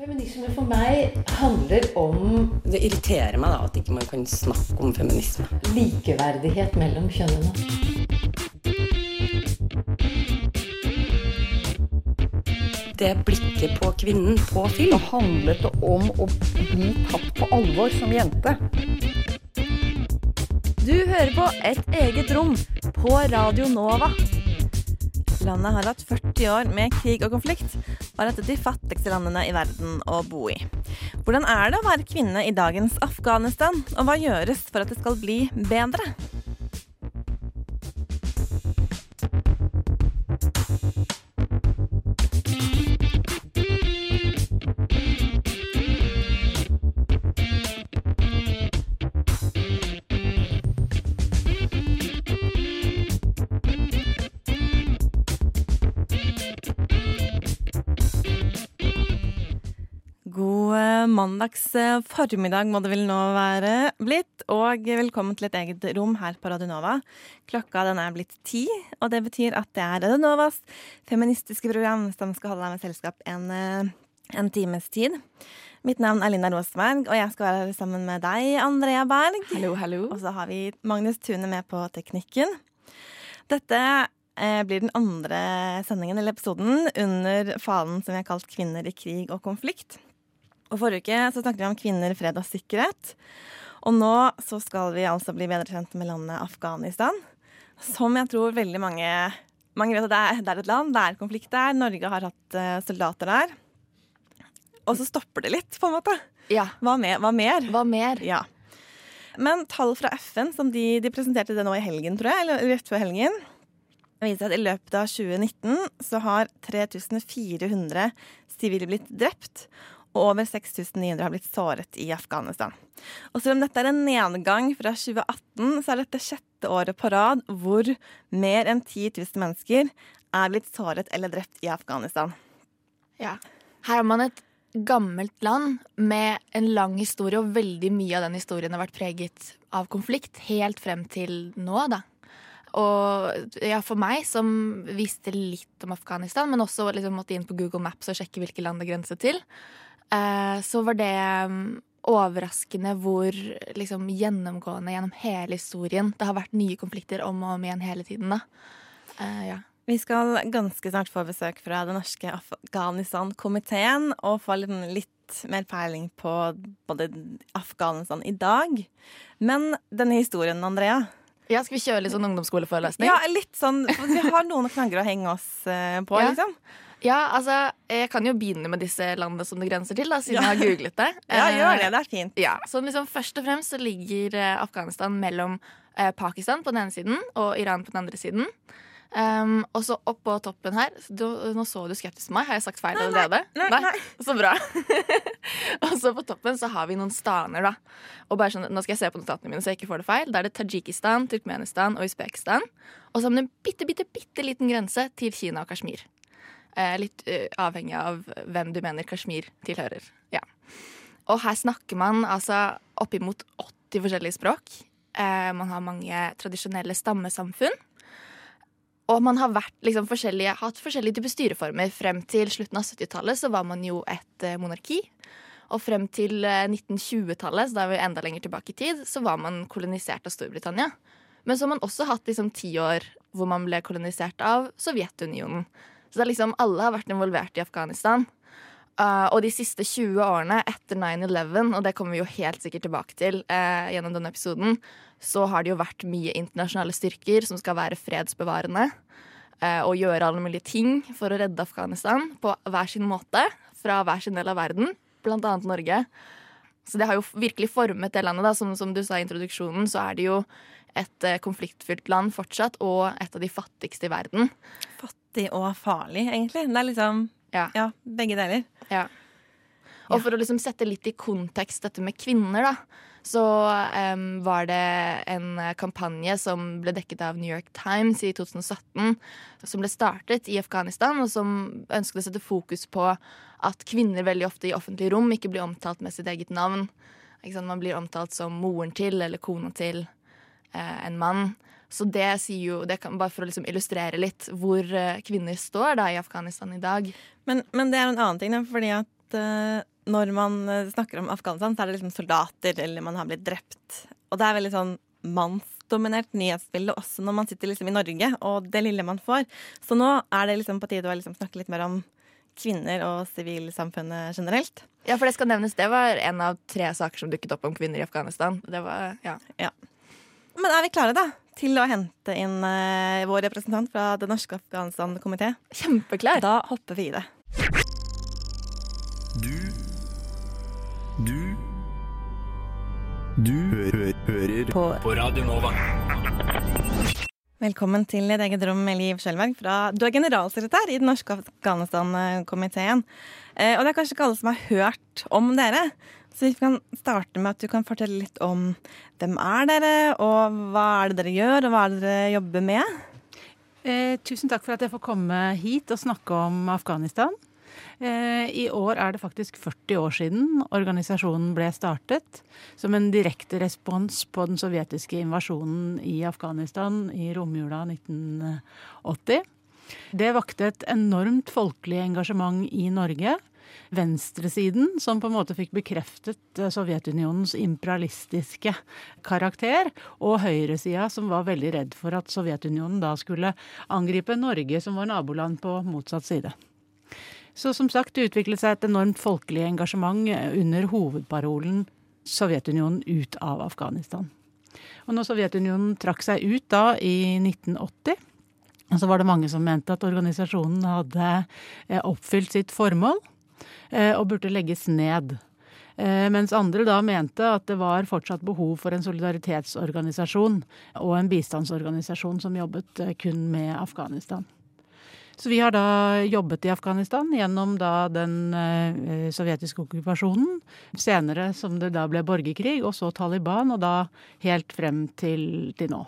Feminisme for meg handler om Det irriterer meg da at ikke man kan snakke om feminisme. likeverdighet mellom kjønnene. Det blikket på kvinnen på film. Det handlet om å bli tatt på alvor som jente. Du hører på Et eget rom på Radio Nova. Landet har hatt 40 år med krig og konflikt, er et av de fattigste landene i verden å bo i. Hvordan er det å være kvinne i dagens Afghanistan, og hva gjøres for at det skal bli bedre? Mandags formiddag må det vel nå være blitt, og velkommen til et eget rom her på Radionova. Klokka den er blitt ti, og det betyr at det er Radionovas feministiske program som skal holde deg med selskap en, eh, en times tid. Mitt navn er Linda Rosberg, og jeg skal være her sammen med deg, Andrea Berg. Hallo, hallo. Og så har vi Magnus Tune med på teknikken. Dette eh, blir den andre sendingen eller episoden under fanen som vi har kalt Kvinner i krig og konflikt. Og Forrige uke så snakket vi om kvinner, fred og sikkerhet. Og nå så skal vi altså bli bedre kjent med landet Afghanistan. Som jeg tror veldig mange Mange vet at det er, det er et land, det er konflikt der. Norge har hatt eh, soldater der. Og så stopper det litt, på en måte. Ja. Hva, mer? Hva mer? Hva mer? Ja. Men tall fra FN, som de, de presenterte det nå i helgen, tror jeg, eller rett før helgen, viser at i løpet av 2019 så har 3400 sivile blitt drept, over 6900 har blitt såret i Afghanistan. Og selv om dette er en nedgang fra 2018, så er dette sjette året på rad hvor mer enn 10 000 mennesker er blitt såret eller drept i Afghanistan. Ja. Her har man et gammelt land med en lang historie, og veldig mye av den historien har vært preget av konflikt helt frem til nå, da. Og ja, for meg, som visste litt om Afghanistan, men også liksom måtte inn på Google Maps og sjekke hvilke land det grenset til, så var det mm, overraskende hvor liksom gjennomgående gjennom hele historien det har vært nye konflikter om og om igjen hele tiden. Eh, ja. Vi skal ganske snart få besøk fra den norske Afghanistan-komiteen og få litt, litt mer peiling på både Afghanistan i dag. Men denne historien, Andrea ja, Skal vi kjøre litt sånn ungdomsskoleforelesning? Ja, litt sånn. Vi har noen knagger å henge oss eh, på, Ja. liksom. Ja, altså, jeg kan jo begynne med disse landene som det grenser til, da, siden Ja. jeg har googlet det. Ja, Eh, gjør det. Det er fint. Ja, så liksom Først og fremst så ligger eh, Afghanistan mellom eh, Pakistan på den ene siden og Iran på den andre siden. Um, og så oppå toppen her du, Nå så du skeptisk på meg. Har jeg sagt feil allerede? nei, nei. Så bra. og så på toppen så har vi noen staner, da. Og bare sånn, Nå skal jeg se på notatene mine så jeg ikke får det feil. Da er det Tadsjikistan, Turkmenistan og Usbekistan. Og så har vi en bitte, bitte, bitte liten grense til Kina og Kashmir. Eh, litt eh, avhengig av hvem du mener Kashmir tilhører. Ja. Og her snakker man altså oppimot 80 forskjellige språk. Eh, man har mange tradisjonelle stammesamfunn. Og man har vært, liksom, forskjellige, hatt forskjellige typer styreformer. Frem til slutten av 70-tallet så var man jo et monarki. Og frem til eh, 1920-tallet, så da er vi enda lenger tilbake i tid, så var man kolonisert av Storbritannia. Men så har man også hatt liksom ti år hvor man ble kolonisert av Sovjetunionen. Så det er liksom alle har vært involvert i Afghanistan. Uh, og de siste 20 årene etter 9-11, og det kommer vi jo helt sikkert tilbake til uh, gjennom denne episoden, så har det jo vært mye internasjonale styrker som skal være fredsbevarende. uh, og gjøre alle mulige ting for å redde Afghanistan på hver sin måte. Fra hver sin del av verden, blant annet Norge. Så det har jo virkelig formet det landet. da, Som, som du sa i introduksjonen, så er det jo et konfliktfylt land fortsatt, og et av de fattigste i verden. Fattig og farlig, egentlig. Det er liksom Ja. ja, begge deler. Ja. Og for å liksom sette litt i kontekst dette med kvinner, da, så um, var det en kampanje som ble dekket av New York Times i 2017, som ble startet i Afghanistan, og som ønsket å sette fokus på at kvinner veldig ofte i offentlige rom ikke blir omtalt med sitt eget navn. Man blir omtalt som moren til eller kona til eh, en mann. Så det sier jo, det kan, Bare for å liksom illustrere litt hvor eh, kvinner står da i Afghanistan i dag. Men, men det er en annen ting, da, fordi at eh, når man snakker om Afghanistan, så er det liksom soldater eller man har blitt drept. Og det er veldig sånn mannsdominert nyhetsbilde også når man sitter liksom i Norge og det lille man får. Så nå er det liksom på tide å liksom snakke litt mer om kvinner og sivilsamfunnet generelt. Ja, for det skal nevnes, det var en av tre saker som dukket opp om kvinner i Afghanistan. Det var, ja. ja. Men er vi klare, da? Til å hente inn uh, vår representant fra Det norske Afghanistan-komité? Kjempeklar. Da hopper vi i det. Du Du Du hø hø hører på. på Radio Nova. Velkommen til ditt eget rom, Liv Skjølberg. Du er generalsekretær i Den norske Afghanistan-komiteen. Eh, og det er kanskje ikke alle som har hørt om dere. Så vi kan starte med at du kan fortelle litt om hvem er dere, og hva er det dere gjør, og hva er det dere jobber med? Eh, tusen takk for at jeg får komme hit og snakke om Afghanistan. Eh, I år er det faktisk 40 år siden organisasjonen ble startet. Som en direkte respons på den sovjetiske invasjonen i Afghanistan i romjula 1980. Det vakte et enormt folkelig engasjement i Norge. Venstresiden, som på en måte fikk bekreftet eh, Sovjetunionens imperialistiske karakter, og høyresida, som var veldig redd for at Sovjetunionen da skulle angripe Norge, som var naboland på motsatt side. Så som sagt, det utviklet seg et enormt folkelig engasjement under hovedparolen Sovjetunionen ut av Afghanistan. Og når Sovjetunionen trakk seg ut da i 1980, så var det mange som mente at organisasjonen hadde eh, oppfylt sitt formål eh, og burde legges ned. Eh, mens andre da mente at det var fortsatt behov for en solidaritetsorganisasjon og en bistandsorganisasjon som jobbet kun med Afghanistan. Så vi har da jobbet i Afghanistan gjennom da den eh, sovjetiske okkupasjonen. Senere som det da ble borgerkrig, og så Taliban, og da helt frem til, til nå.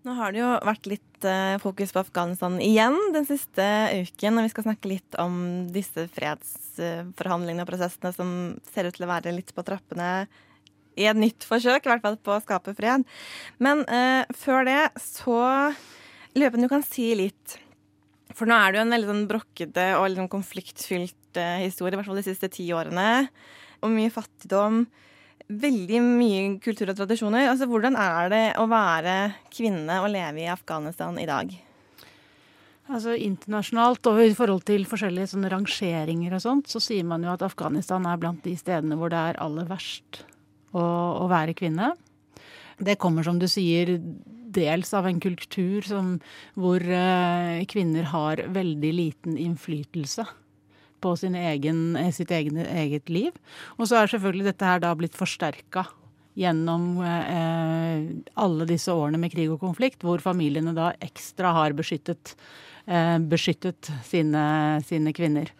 Nå har det jo vært litt eh, fokus på Afghanistan igjen den siste uken. Og vi skal snakke litt om disse fredsforhandlingene og prosessene som ser ut til å være litt på trappene i et nytt forsøk, i hvert fall på å skape fred. Men eh, før det så lurer på om du kan si litt For nå er det jo en veldig sånn brokkete og liksom konfliktfylt eh, historie, i hvert fall de siste ti årene. Og mye fattigdom veldig mye kultur og tradisjoner. Altså, Hvordan er det å være kvinne og leve i Afghanistan i dag? Altså Internasjonalt og i forhold til forskjellige sånne rangeringer og sånt, så sier man jo at Afghanistan er blant de stedene hvor det er aller verst å, å være kvinne. Det kommer, som du sier, dels av en kultur som, hvor eh, kvinner har veldig liten innflytelse på egen, eh, sitt egen, eget liv. Og så er selvfølgelig dette her da blitt forsterka gjennom eh, alle disse årene med krig og konflikt, hvor familiene da ekstra har beskyttet, eh, beskyttet sine, sine, kvinner.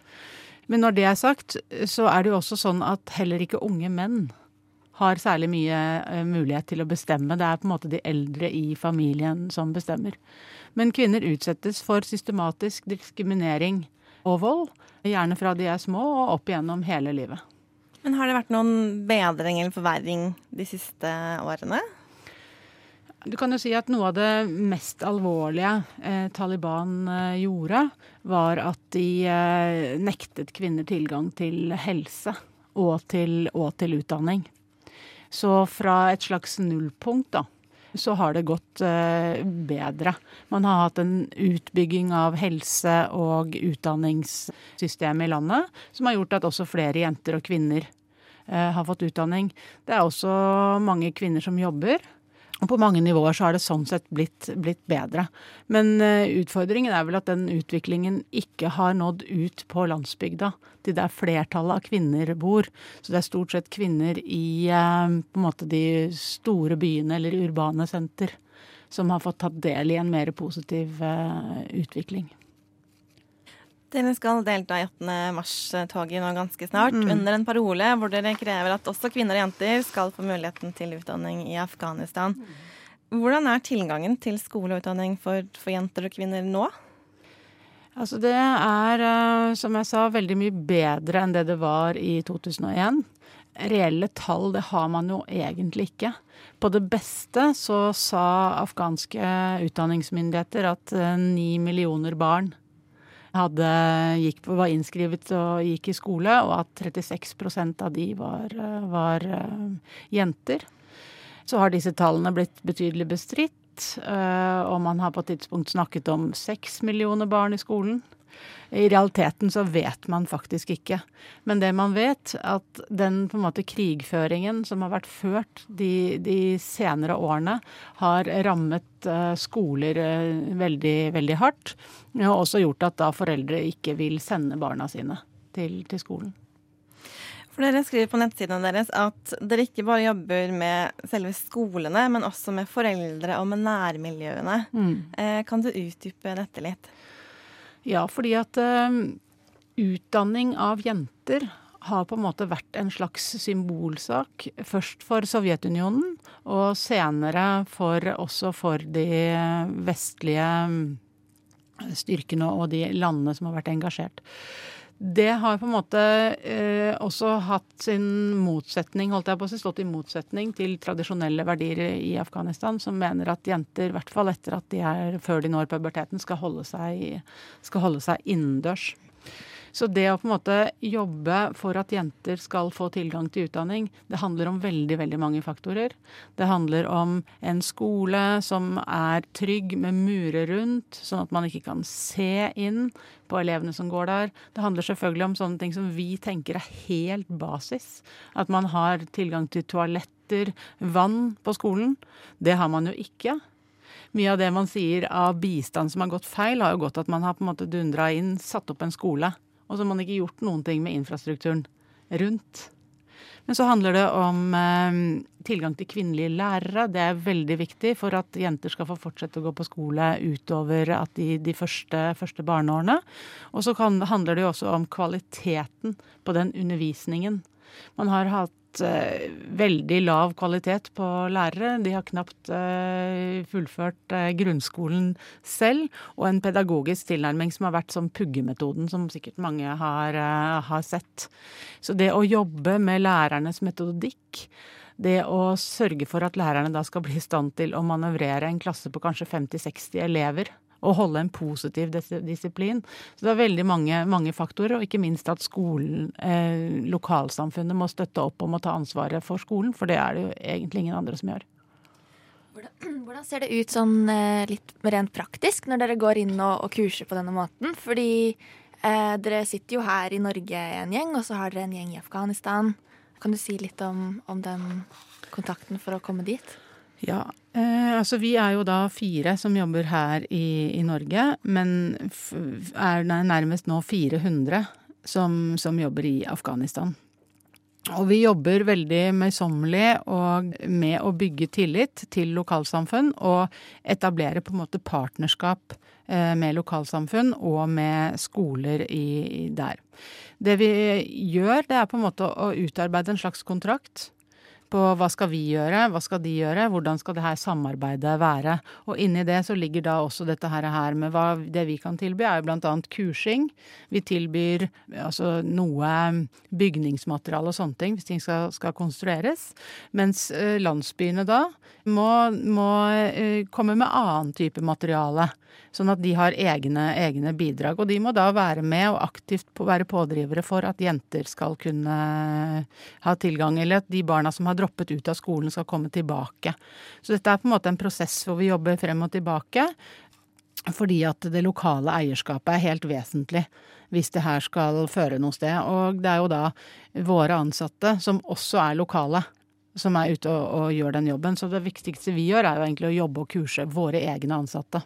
Men når det er sagt, så er det jo også sånn at heller ikke unge menn har særlig mye eh, mulighet til å bestemme. Det er på en måte de eldre i familien som bestemmer. Men kvinner utsettes for systematisk diskriminering og vold. Gjerne fra de er små og opp igjennom hele livet. Men har det vært noen bedring eller forverring de siste årene? Du kan jo si at Noe av det mest alvorlige eh, Taliban eh, gjorde, var at de eh, nektet kvinner tilgang til helse og til, og til utdanning. Så fra et slags nullpunkt da, så har det gått eh, bedre. Man har hatt en utbygging av helse- og utdanningssystemet i landet som har gjort at også flere jenter og kvinner eh, har fått utdanning. Det er også mange kvinner som jobber. Og på mange nivåer så har det sånn sett blitt, blitt bedre. Men uh, utfordringen er vel at den utviklingen ikke har nådd ut på landsbygda, til der flertallet av kvinner bor. Så det er stort sett kvinner i uh, på en måte de store byene eller urbane senter som har fått tatt del i en mer positiv uh, utvikling. Dere skal delta i 18. mars-toget nå ganske snart, mm. under en parole hvor dere krever at også kvinner og jenter skal få muligheten til utdanning i Afghanistan. Hvordan er tilgangen til skole og utdanning for, for jenter og kvinner nå? Altså det er, eh, som jeg sa, veldig mye bedre enn det det var i 2001. Reelle tall det har man jo egentlig ikke. På det beste så sa afghanske utdanningsmyndigheter at eh, ni millioner barn hadde, gikk, var innskrevet og gikk i skole, og at 36% av de var, var uh, jenter. Så har disse tallene blitt betydelig bestridt, uh, og man har på et tidspunkt snakket om seks millioner barn i skolen. I realiteten så vet man faktisk ikke. Men det man vet, at den på en måte krigføringen som har vært ført de, de senere årene, har rammet uh, skoler uh, veldig, veldig hardt. Og også gjort at da foreldre ikke vil sende barna sine til, til skolen. For Dere skriver på nettsidene deres at dere ikke bare jobber med selve skolene, men også med foreldre og med nærmiljøene. Mm. Eh, kan du utdype dette litt? Ja, fordi at uh, utdanning av jenter har på en måte vært en slags symbolsak. Først for Sovjetunionen, og senere for, også for de vestlige styrkene og de landene som har vært engasjert det har på en måte eh, også hatt sin motsetning, holdt jeg på å si, stått i motsetning til tradisjonelle verdier i Afghanistan, som mener at jenter, i hvert fall etter at de er før de når puberteten, skal holde seg, skal holde seg innendørs. Så det å på en måte jobbe for at jenter skal få tilgang til utdanning, det handler om veldig, veldig mange faktorer. Det handler om en skole som er trygg med murer rundt, sånn at man ikke kan se inn på elevene som går der. Det handler selvfølgelig om sånne ting som vi tenker er helt basis. At man har tilgang til toaletter, vann på skolen. Det har man jo ikke mye av det man sier av bistand som har gått feil, har jo gått at man har på en måte dundra inn, satt opp en skole og så har man ikke gjort noen ting med infrastrukturen rundt. Men så handler det om eh, tilgang til kvinnelige lærere. Det er veldig viktig for at jenter skal få fortsette å gå på skole utover de, de første, første, barneårene. Og så handler det jo også om kvaliteten på den undervisningen. Man har hatt uh, veldig lav kvalitet på lærere. De har knapt uh, fullført uh, grunnskolen selv. Og en pedagogisk tilnærming som har vært som puggemetoden, som sikkert mange har, har sett. Så det å jobbe med lærernes metodikk det å sørge for at lærerne da skal bli i stand til å manøvrere en klasse på kanskje 50-60 elever å holde en positiv disiplin. Så det er veldig mange, mange faktorer, og ikke minst at skolen, eh, lokalsamfunnet, må støtte opp om å ta ansvaret for skolen, for det er det jo egentlig ingen andre som gjør. Hvordan, ser det ut sånn eh, litt rent praktisk når dere går inn og, og kurser på denne måten? Fordi eh, dere sitter jo her i Norge en gjeng, og så har dere en gjeng i Afghanistan. Kan du si litt om, om den kontakten for å komme dit? Ja, eh, altså vi er jo da fire som jobber her i, i Norge, men er nærmest nå 400 som, som jobber i Afghanistan. Og vi jobber veldig møysommelig med å bygge tillit til lokalsamfunn og etablere på en måte partnerskap eh, med lokalsamfunn og med skoler i, der. Det vi gjør, det er på en måte å utarbeide en slags kontrakt på hva skal vi gjøre, hva skal de gjøre, hvordan skal det her samarbeidet være. Og inni det så ligger da også dette her, med hva det vi kan tilby, er jo annet kursing. Vi tilbyr altså noe bygningsmateriale og sånne ting hvis ting skal, skal konstrueres. Mens eh, landsbyene da må, må eh, komme med annen type materiale. Sånn at de har egne, egne, bidrag. Og de må da være med og aktivt være pådrivere for at jenter skal kunne ha tilgang, eller at de barna som har droppet ut av skolen, skal komme tilbake. Så dette er på en måte en prosess hvor vi jobber frem og tilbake. Fordi at det lokale eierskapet er helt vesentlig hvis det her skal føre noe sted. Og det er jo da våre ansatte, som også er lokale, som er ute og, og gjør den jobben. Så det viktigste vi gjør, er jo egentlig å jobbe og kurse våre egne ansatte.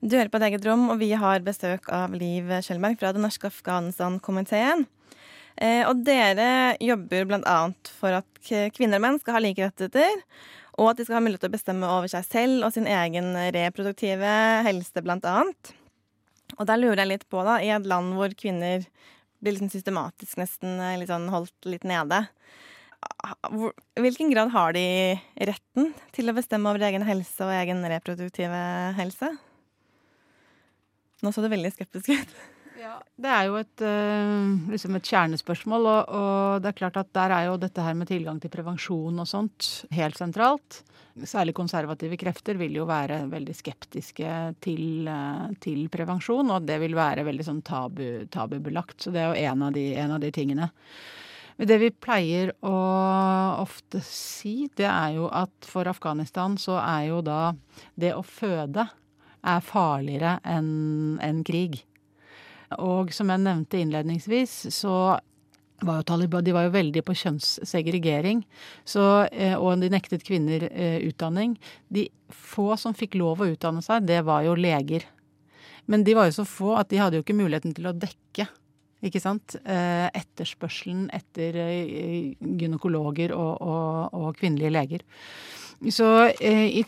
Du hører på et eget rom, og vi har besøk av Liv Skjølberg fra den norske Afghanistan-komiteen. Eh, og dere jobber bl.a. for at kvinner og menn skal ha like rettigheter, og at de skal ha mulighet til å bestemme over seg selv og sin egen reproduktive helse, bl.a. Og der lurer jeg litt på, da, i et land hvor kvinner blir liksom systematisk nesten eh, litt sånn holdt litt nede. Hvilken grad har de retten til å bestemme over egen helse og egen reproduktive helse? Nå så det veldig skeptisk ut. Ja, Det er jo et, eh, liksom et kjernespørsmål, og, og det er klart at der er jo dette her med tilgang til prevensjon og sånt helt sentralt. Særlig konservative krefter vil jo være veldig skeptiske til, eh, til prevensjon, og det vil være veldig sånn tabu, tabubelagt. Så det er jo en av de, en av de tingene. Det vi pleier å ofte si, det er jo at for Afghanistan så er jo da det å føde er farligere enn en krig. Og som jeg nevnte innledningsvis, så var jo Taliban de var jo veldig på kjønnssegregering. Så, eh, og de nektet kvinner eh, utdanning. De få som fikk lov å utdanne seg, det var jo leger. Men de var jo så få at de hadde jo ikke muligheten til å dekke ikke sant? Eh, etterspørselen etter gynekologer og, og, og kvinnelige leger. Så i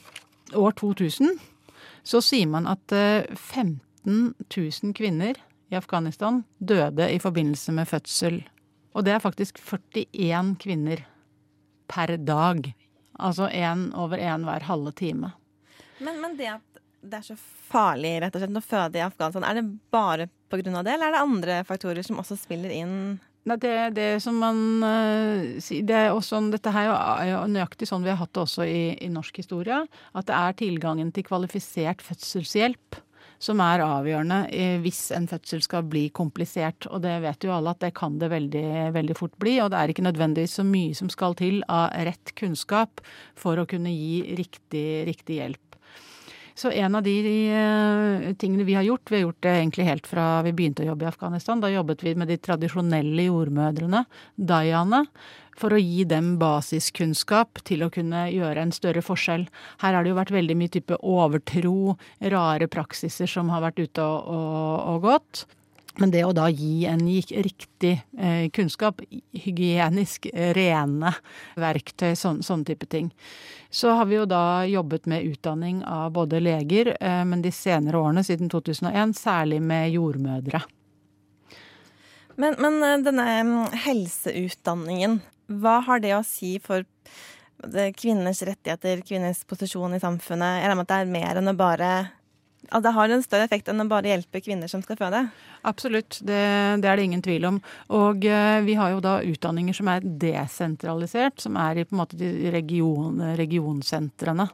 år 2000 så sier man at 15 000 kvinner i Afghanistan døde i forbindelse med fødsel. Og det er faktisk 41 kvinner per dag. Altså én over én hver halve time. Men, men, det at det er så farlig rett og slett å føde i Afghanistan, er det bare pga. det, eller er det andre faktorer som også spiller inn? Det, det som man uh, det er også, Dette er jo nøyaktig sånn vi har hatt det også i, i norsk historie. At det er tilgangen til kvalifisert fødselshjelp som er avgjørende hvis en fødsel skal bli komplisert. Og det vet jo alle at det kan det veldig, veldig fort bli. Og det er ikke nødvendigvis så mye som skal til av rett kunnskap for å kunne gi riktig, riktig hjelp. Så en av de de tingene vi har gjort, vi har gjort det egentlig helt fra vi begynte å jobbe i Afghanistan. Da jobbet vi med de tradisjonelle jordmødrene, dayaene for å gi dem basiskunnskap til å kunne gjøre en større forskjell. Her har det jo vært veldig mye type overtro, rare praksiser som har vært ute og, og, og gått. Men det å da gi en riktig eh, kunnskap, hygienisk rene verktøy, sånn, sånne type ting. Så har vi jo da jobbet med utdanning av både leger, eh, men de senere årene, siden 2001, særlig med jordmødre. Men, men eh, denne mm, helseutdanningen, hva har det å si for kvinners rettigheter, kvinners posisjon i samfunnet? Jeg regner med at det er mer enn å bare at det har en større effekt enn å bare hjelpe kvinner som skal føde? Absolutt, det, det er det ingen tvil om. Og eh, vi har jo da utdanninger som er desentralisert, som er i på en måte de region, regionsentrene.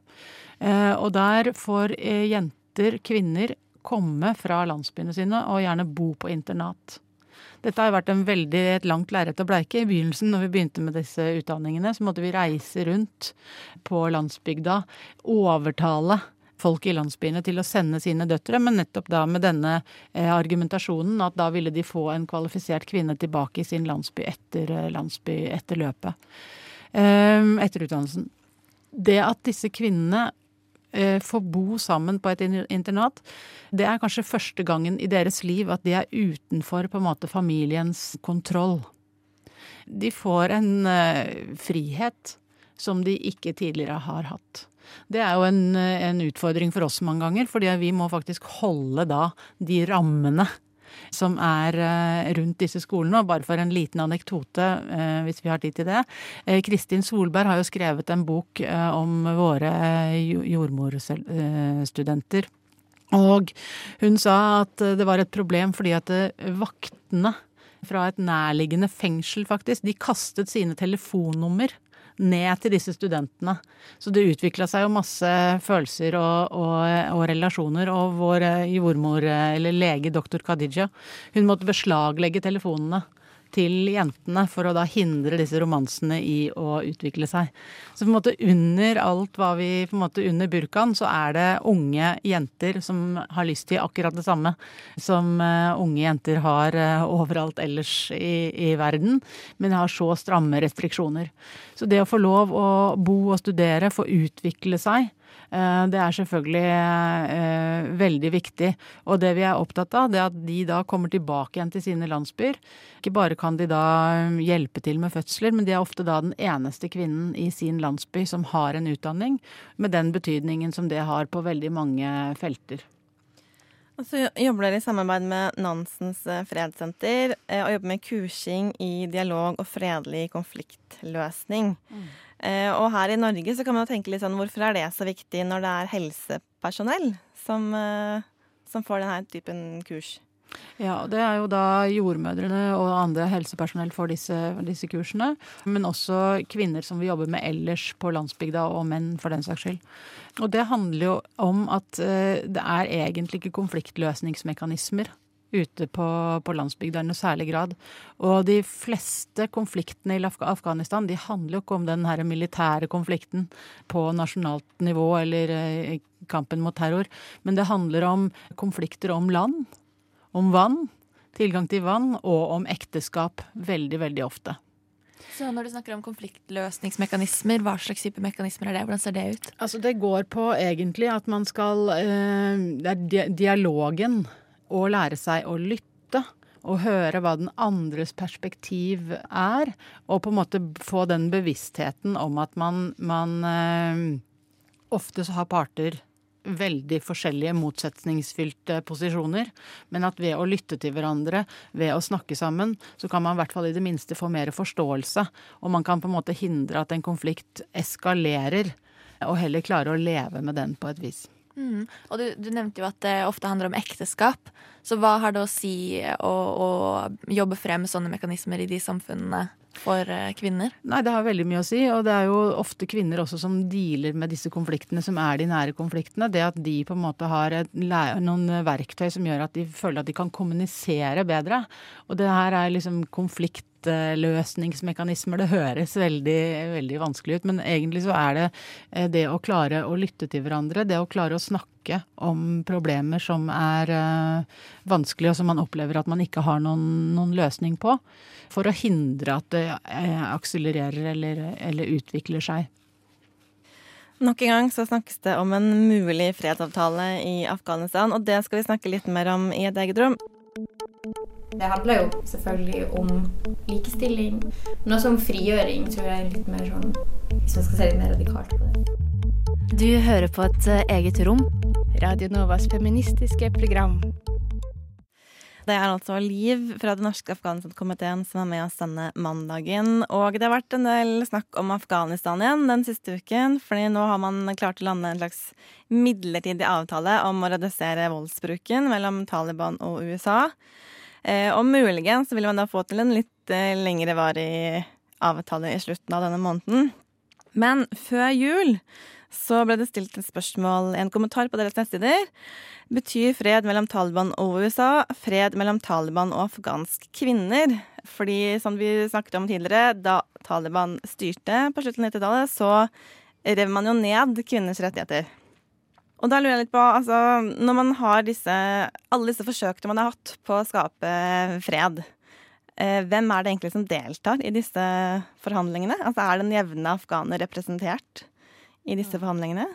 Eh, og der får eh, jenter, kvinner, komme fra landsbyene sine og gjerne bo på internat. Dette har vært en veldig, et langt lerret å bleike. I begynnelsen, når vi begynte med disse utdanningene, så måtte vi reise rundt på landsbygda, overtale folk i landsbyene til å sende sine døtre, men nettopp da med denne eh, argumentasjonen at da ville de få en kvalifisert kvinne tilbake i sin landsby etter, eh, landsby, etter løpet. Eh, etter utdannelsen. Det at disse kvinnene Eh, få bo sammen på et internat. Det er kanskje første gangen i deres liv at de er utenfor på en måte familiens kontroll. De får en frihet som de ikke tidligere har hatt. Det er jo en, en utfordring for oss mange ganger, fordi vi må faktisk holde da de rammene som er eh, rundt disse skolene. Og bare for en liten anekdote, eh, hvis vi har tid til det. Eh, Kristin Solberg har jo skrevet en bok om våre jordmorstudenter. Og hun sa at det var et problem fordi at vaktene fra et nærliggende fengsel, faktisk, de kastet sine telefonnummer ned til disse studentene. Så det utvikla seg jo masse følelser og, og, og relasjoner. Og vår jordmor, eller lege doktor Khadija, hun måtte beslaglegge telefonene til jentene for å da hindre disse romansene i å utvikle seg. Så på en måte under alt hva vi på en måte Under burkaen så er det unge jenter som har lyst til akkurat det samme som uh, unge jenter har uh, overalt ellers i, i, verden, men har så stramme restriksjoner. Så det å få lov å bo og studere, få utvikle seg, Eh, det er selvfølgelig eh, veldig viktig. Og det vi er opptatt av, det er at de da kommer tilbake igjen til sine landsbyer. Ikke bare kan de da um, hjelpe til med fødsler, men de er ofte da den eneste kvinnen i sin landsby som har en utdanning, med den betydningen som det har på veldig mange felter. Og så jobber dere i samarbeid med Nansens eh, fredssenter og jobber med kursing i dialog og fredelig konfliktløsning. Mm. Eh, og her i Norge så kan man tenke litt sånn hvorfor er det så viktig når det er helsepersonell som, eh, som får denne typen kurs? Ja, det er jo da jordmødrene og andre helsepersonell får disse, disse kursene. Men også kvinner som vi jobber med ellers på landsbygda, og menn for den saks skyld. Og det handler jo om at eh, det er egentlig ikke konfliktløsningsmekanismer ute på, på landsbygda i noe særlig grad. Og de fleste konfliktene i Afghanistan de handler jo ikke om den her militære konflikten på nasjonalt nivå eller eh, kampen mot terror, men det handler om konflikter om land, om vann, tilgang til vann, og om ekteskap veldig, veldig ofte. Så når du snakker om konfliktløsningsmekanismer, hva slags type mekanismer er det? Hvordan ser det ut? Altså Det går på egentlig at man skal eh, Det er dialogen å lære seg å lytte og høre hva den andres perspektiv er, og på en måte få den bevisstheten om at man, man eh, Ofte så har parter veldig forskjellige motsetningsfylte posisjoner, men at ved å lytte til hverandre, ved å snakke sammen, så kan man i hvert fall i det minste få mer forståelse. Og man kan på en måte hindre at en konflikt eskalerer, og heller klare å leve med den på et vis. Mm. Og du, du, nevnte jo at det ofte handler om ekteskap. Så hva har det å si å, å jobbe frem sånne mekanismer i de samfunnene for eh, kvinner? Nei, det har veldig mye å si. Og det er jo ofte kvinner også som dealer med disse konfliktene, som er de nære konfliktene. Det at de på en måte har et, noen verktøy som gjør at de føler at de kan kommunisere bedre. Og det her er liksom konflikt konfliktløsningsmekanismer. Det høres veldig, veldig vanskelig ut, men egentlig så er det eh, det å klare å lytte til hverandre, det å klare å snakke om problemer som er uh, vanskelig, og som man opplever at man ikke har noen, noen løsning på, for å hindre at det uh, akselererer eller, eller utvikler seg. Nok en gang så snakkes det om en mulig fredsavtale i Afghanistan, og det skal vi snakke litt mer om i et eget rom. Det handler jo selvfølgelig om likestilling, men også om frigjøring, tror jeg. litt mer sånn, Hvis man skal se litt mer radikalt på det. Du hører på et eh, eget rom. Radio Novas feministiske program. Det er altså Liv fra den norske Afghanistan-komiteen som er med oss denne mandagen. Og det har vært en del snakk om Afghanistan igjen den siste uken. fordi nå har man klart å lande en slags midlertidig avtale om å redusere voldsbruken mellom Taliban og USA. Eh, og muligens vil man da få til en litt eh, lengre varig avtale i slutten av denne måneden. Men før jul så ble det stilt et spørsmål, en kommentar på deres nettsider. Betyr fred mellom Taliban og USA fred mellom Taliban og afghanske kvinner? Fordi som vi snakket om tidligere, da Taliban styrte på slutten av 90-tallet, så rev man jo ned kvinners rettigheter. Og da lurer jeg litt på, altså, når man har disse, alle disse forsøkene man har hatt på å skape fred, eh, hvem er det egentlig som deltar i disse forhandlingene? Altså, er den jevne afghaner representert i disse forhandlingene?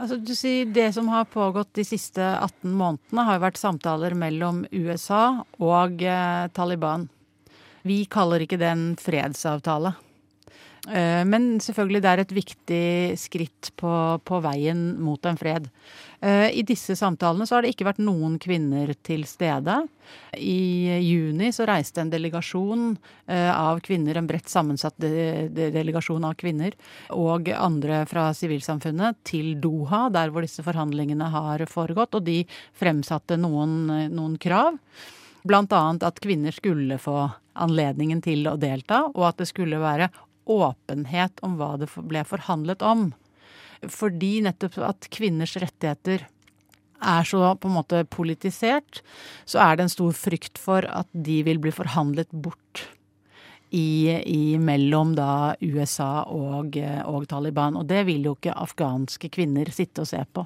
Altså, du sier Det som har pågått de siste 18 månedene, har vært samtaler mellom USA og eh, Taliban. Vi kaller ikke det en fredsavtale. Eh, men selvfølgelig det er et viktig skritt på, på, veien mot en fred. Eh, I disse samtalene så har det ikke vært noen kvinner til stede. I juni så reiste en delegasjon eh, av kvinner, en bredt sammensatt delegasjon av kvinner, og andre fra sivilsamfunnet til Doha, der hvor disse forhandlingene har foregått. Og de fremsatte noen, noen krav. Annet at kvinner skulle få anledningen til å delta, og at det skulle være åpenhet om hva det ble forhandlet om. Fordi nettopp at kvinners rettigheter er så på en måte politisert, så er det en stor frykt for at de vil bli forhandlet bort i, i mellom da USA og, og, Taliban. Og det vil jo ikke afghanske kvinner sitte og se på.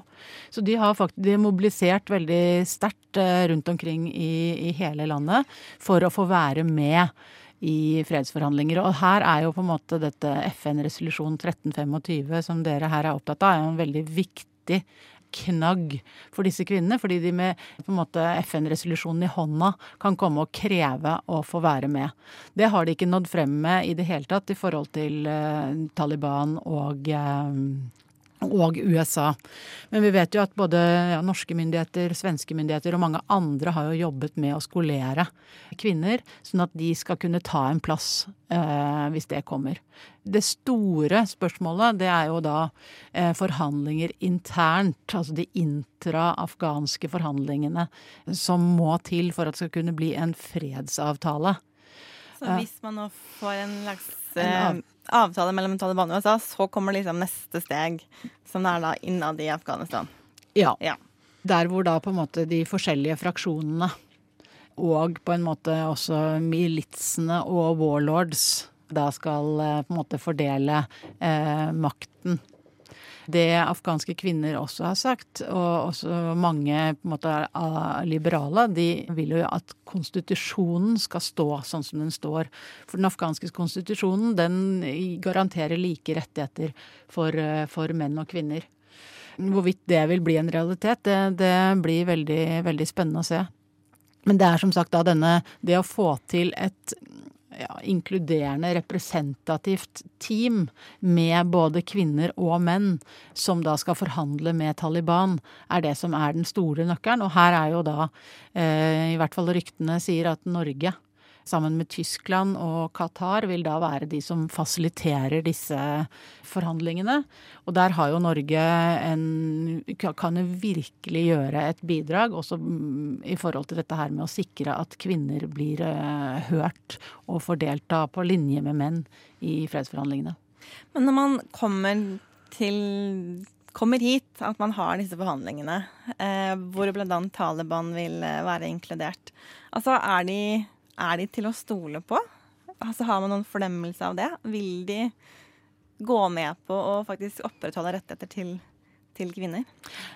Så de har faktisk de mobilisert veldig sterkt eh, rundt omkring i, i hele landet for å få være med i fredsforhandlinger. Og her er jo på en måte dette FN-resolusjon 1325 som dere her er opptatt av, er en veldig viktig knagg for disse kvinnene, fordi de med FN-resolusjonen i hånda kan komme og kreve å få være med. Det har de ikke nådd frem med i det hele tatt i forhold til uh, Taliban og uh, og USA. Men vi vet jo at både ja, norske myndigheter, svenske myndigheter og mange andre har jo jobbet med å skolere kvinner, sånn at de skal kunne ta en plass eh, hvis det kommer. Det store spørsmålet det er jo da eh, forhandlinger internt, altså de intra-afghanske forhandlingene som må til for at det skal kunne bli en fredsavtale. Så hvis man nå får en slags eh, avtale mellom Taliban og USA, så kommer liksom neste steg, som er da innad i Afghanistan. Ja. Ja. Der hvor da på en måte de forskjellige fraksjonene og på en måte også militsene og warlords da skal eh, på en måte fordele eh, makten. Det afghanske kvinner også har sagt, og også mange måte er liberale, de vil jo at konstitusjonen skal stå sånn som den står. For den afghanske konstitusjonen den garanterer like rettigheter for, for menn og kvinner. Hvorvidt det vil bli en realitet, det, det blir veldig, veldig spennende å se. Men det er som sagt da denne Det å få til et ja, inkluderende, representativt team med både kvinner og menn, som da skal forhandle med Taliban, er det som er den store nøkkelen. Og her er jo da, eh, i hvert fall ryktene sier at Norge sammen med Tyskland og Qatar vil da være de som fasiliterer disse forhandlingene. Og der har jo Norge en Kan jo virkelig gjøre et bidrag, også mm, i forhold til dette her med å sikre at kvinner blir uh, hørt og fordelt da på linje med menn i fredsforhandlingene. Men når man kommer til kommer hit, at man har disse forhandlingene, eh, hvor bl.a. Taliban vil eh, være inkludert. Altså, er de er de til å stole på? Altså, har man noen fornemmelse av det? Vil de gå med på å faktisk opprettholde rettigheter til, til kvinner?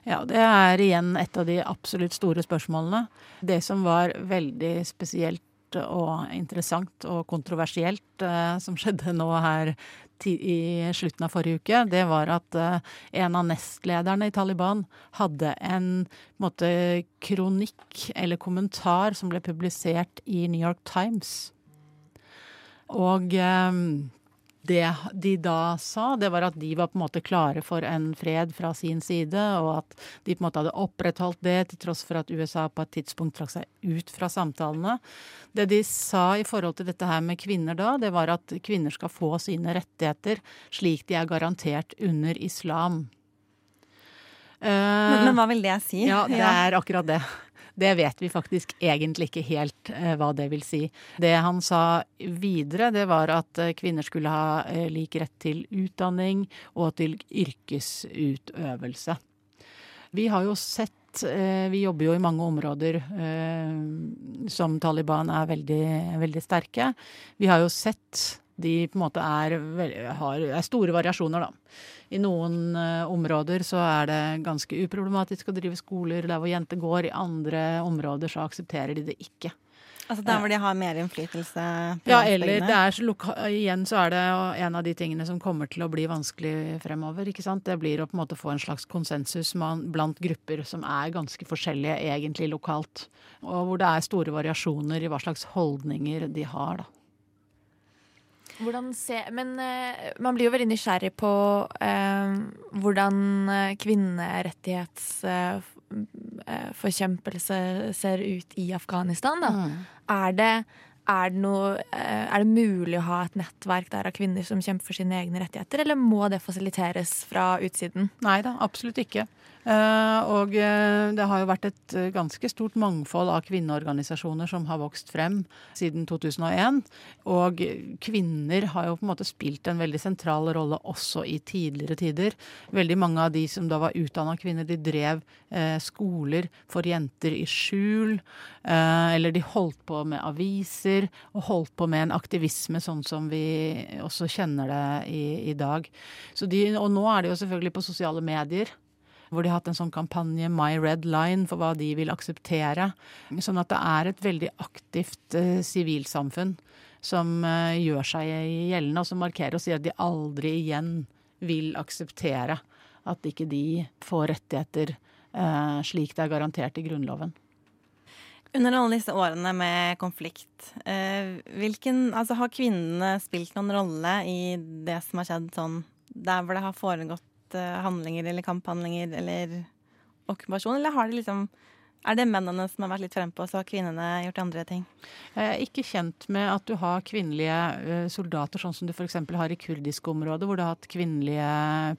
Ja, det er igjen et av de absolutt store spørsmålene. Det som var veldig spesielt og interessant og kontroversielt eh, som skjedde nå her i slutten av forrige uke, det var at uh, en av nestlederne i Taliban hadde en måte, kronikk eller kommentar som ble publisert i New York Times. Og um, det de da sa, det var at de var på en måte klare for en fred fra sin side, og at de på en måte hadde opprettholdt det til tross for at USA på et tidspunkt trakk seg ut fra samtalene. Det de sa i forhold til dette her med kvinner da, det var at kvinner skal få sine rettigheter slik de er garantert under islam. Men, men hva vil det si? Ja, det er akkurat det. Det vet vi faktisk egentlig ikke helt eh, hva det vil si. Det han sa videre, det var at eh, kvinner skulle ha eh, lik rett til utdanning og til yrkesutøvelse. Vi har jo sett vi jobber jo i mange områder som Taliban er veldig, veldig sterke. Vi har jo sett de på en måte er, har, er store variasjoner, da. I noen uh, områder så er det ganske uproblematisk å drive skoler der hvor jenter går. I andre områder så aksepterer de det ikke. Altså der hvor de har mer innflytelse? ja, eller det er så igjen så er det en av de tingene som kommer til å bli vanskelig fremover. ikke sant? Det blir å på en måte få en slags konsensus blant grupper som er ganske forskjellige egentlig lokalt. Og hvor det er store variasjoner i hva slags holdninger de har, da. Se, men uh, man blir jo veldig nysgjerrig på uh, hvordan uh, ser ut i Afghanistan. Da. Mm. Er, det, er, det noe, er, det, mulig å ha et nettverk der av kvinner som kjemper for sine egne rettigheter, eller må det fasiliteres fra utsiden? Nei da, absolutt ikke. Eh, og eh, det har jo vært et eh, ganske stort mangfold av kvinneorganisasjoner som har vokst frem siden 2001. Og kvinner har jo på en måte spilt en veldig sentral rolle også i tidligere tider. Veldig mange av de som da var utdanna kvinner, de drev skoler for jenter i skjul. Eller de holdt på med aviser og holdt på med en aktivisme sånn som vi også kjenner det i, i dag. De, og nå er det jo selvfølgelig på sosiale medier hvor de har hatt en sånn kampanje My Red Line for hva de vil akseptere. Sånn at det er et veldig aktivt sivilsamfunn sivilsamfunn som eh, gjør seg gjeldende, og som markerer og sier at de aldri igjen vil akseptere at ikke de får rettigheter eh, slik det er garantert i Grunnloven. Under alle disse årene med konflikt, hvilken, altså har kvinnene spilt noen rolle i det som har skjedd sånn der hvor det har foregått uh, handlinger eller kamphandlinger eller okkupasjon, eller har de liksom er det mennene som har vært litt frempå, så har kvinnene gjort andre ting? Jeg er ikke kjent med at du har kvinnelige eh, soldater, sånn som du f.eks. har i kurdiske områder, hvor du har hatt kvinnelige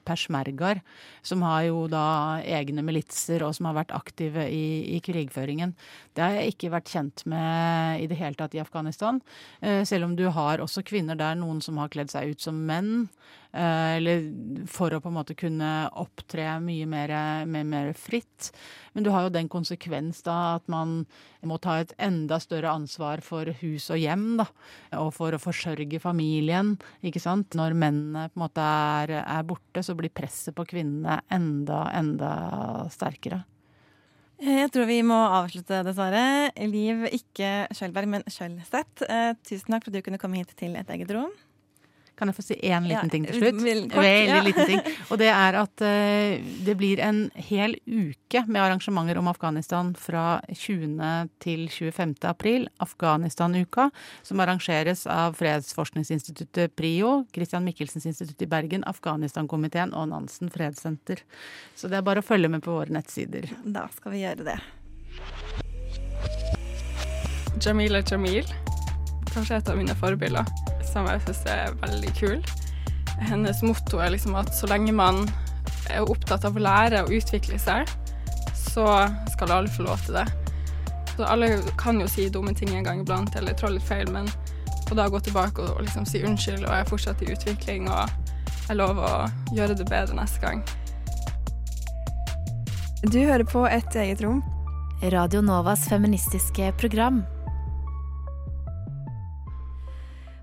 persmergaer, som har jo da egne militser og som har vært aktive i, i, krigføringen. Det har jeg ikke vært kjent med i det hele tatt i Afghanistan. Eh, selv om du har også kvinner der, noen som har kledd seg ut som menn. Eh, eller for å på en måte kunne opptre mye mer, mer, mer, fritt. Men du har jo den konsekvens da at man må ta et enda større ansvar for hus og hjem, da. Og for å forsørge familien, ikke sant. Når mennene på en måte er, er borte, så blir presset på kvinnene enda, enda sterkere. Jeg tror vi må avslutte, dessverre. Liv ikke Schjølberg, men Skjølseth. Eh, tusen takk for at du kunne komme hit til et eget rom. Kan jeg få si én liten ja, ting til slutt? Kort, Veldig ja. liten ting. Og det er at uh, det blir en hel uke med arrangementer om Afghanistan fra 20. til 25. april. Afghanistan-uka, som arrangeres av Fredsforskningsinstituttet PRIO, Christian Michelsens institutt i Bergen, Afghanistan-komiteen og Nansen fredssenter. Så det er bare å følge med på våre nettsider. Da skal vi gjøre det. Jamila Jamil. Kanskje et av mine forbilder som jeg syns er veldig kul. Hennes motto er liksom at så lenge man er opptatt av å lære og utvikle seg, så skal alle få lov til det. Så alle kan jo si dumme ting en gang iblant eller trå litt feil, men å da gå tilbake og, og liksom si unnskyld og jeg er fortsatt i utvikling og jeg lover å gjøre det bedre neste gang. Du hører på Et eget rom. Radio Novas feministiske program.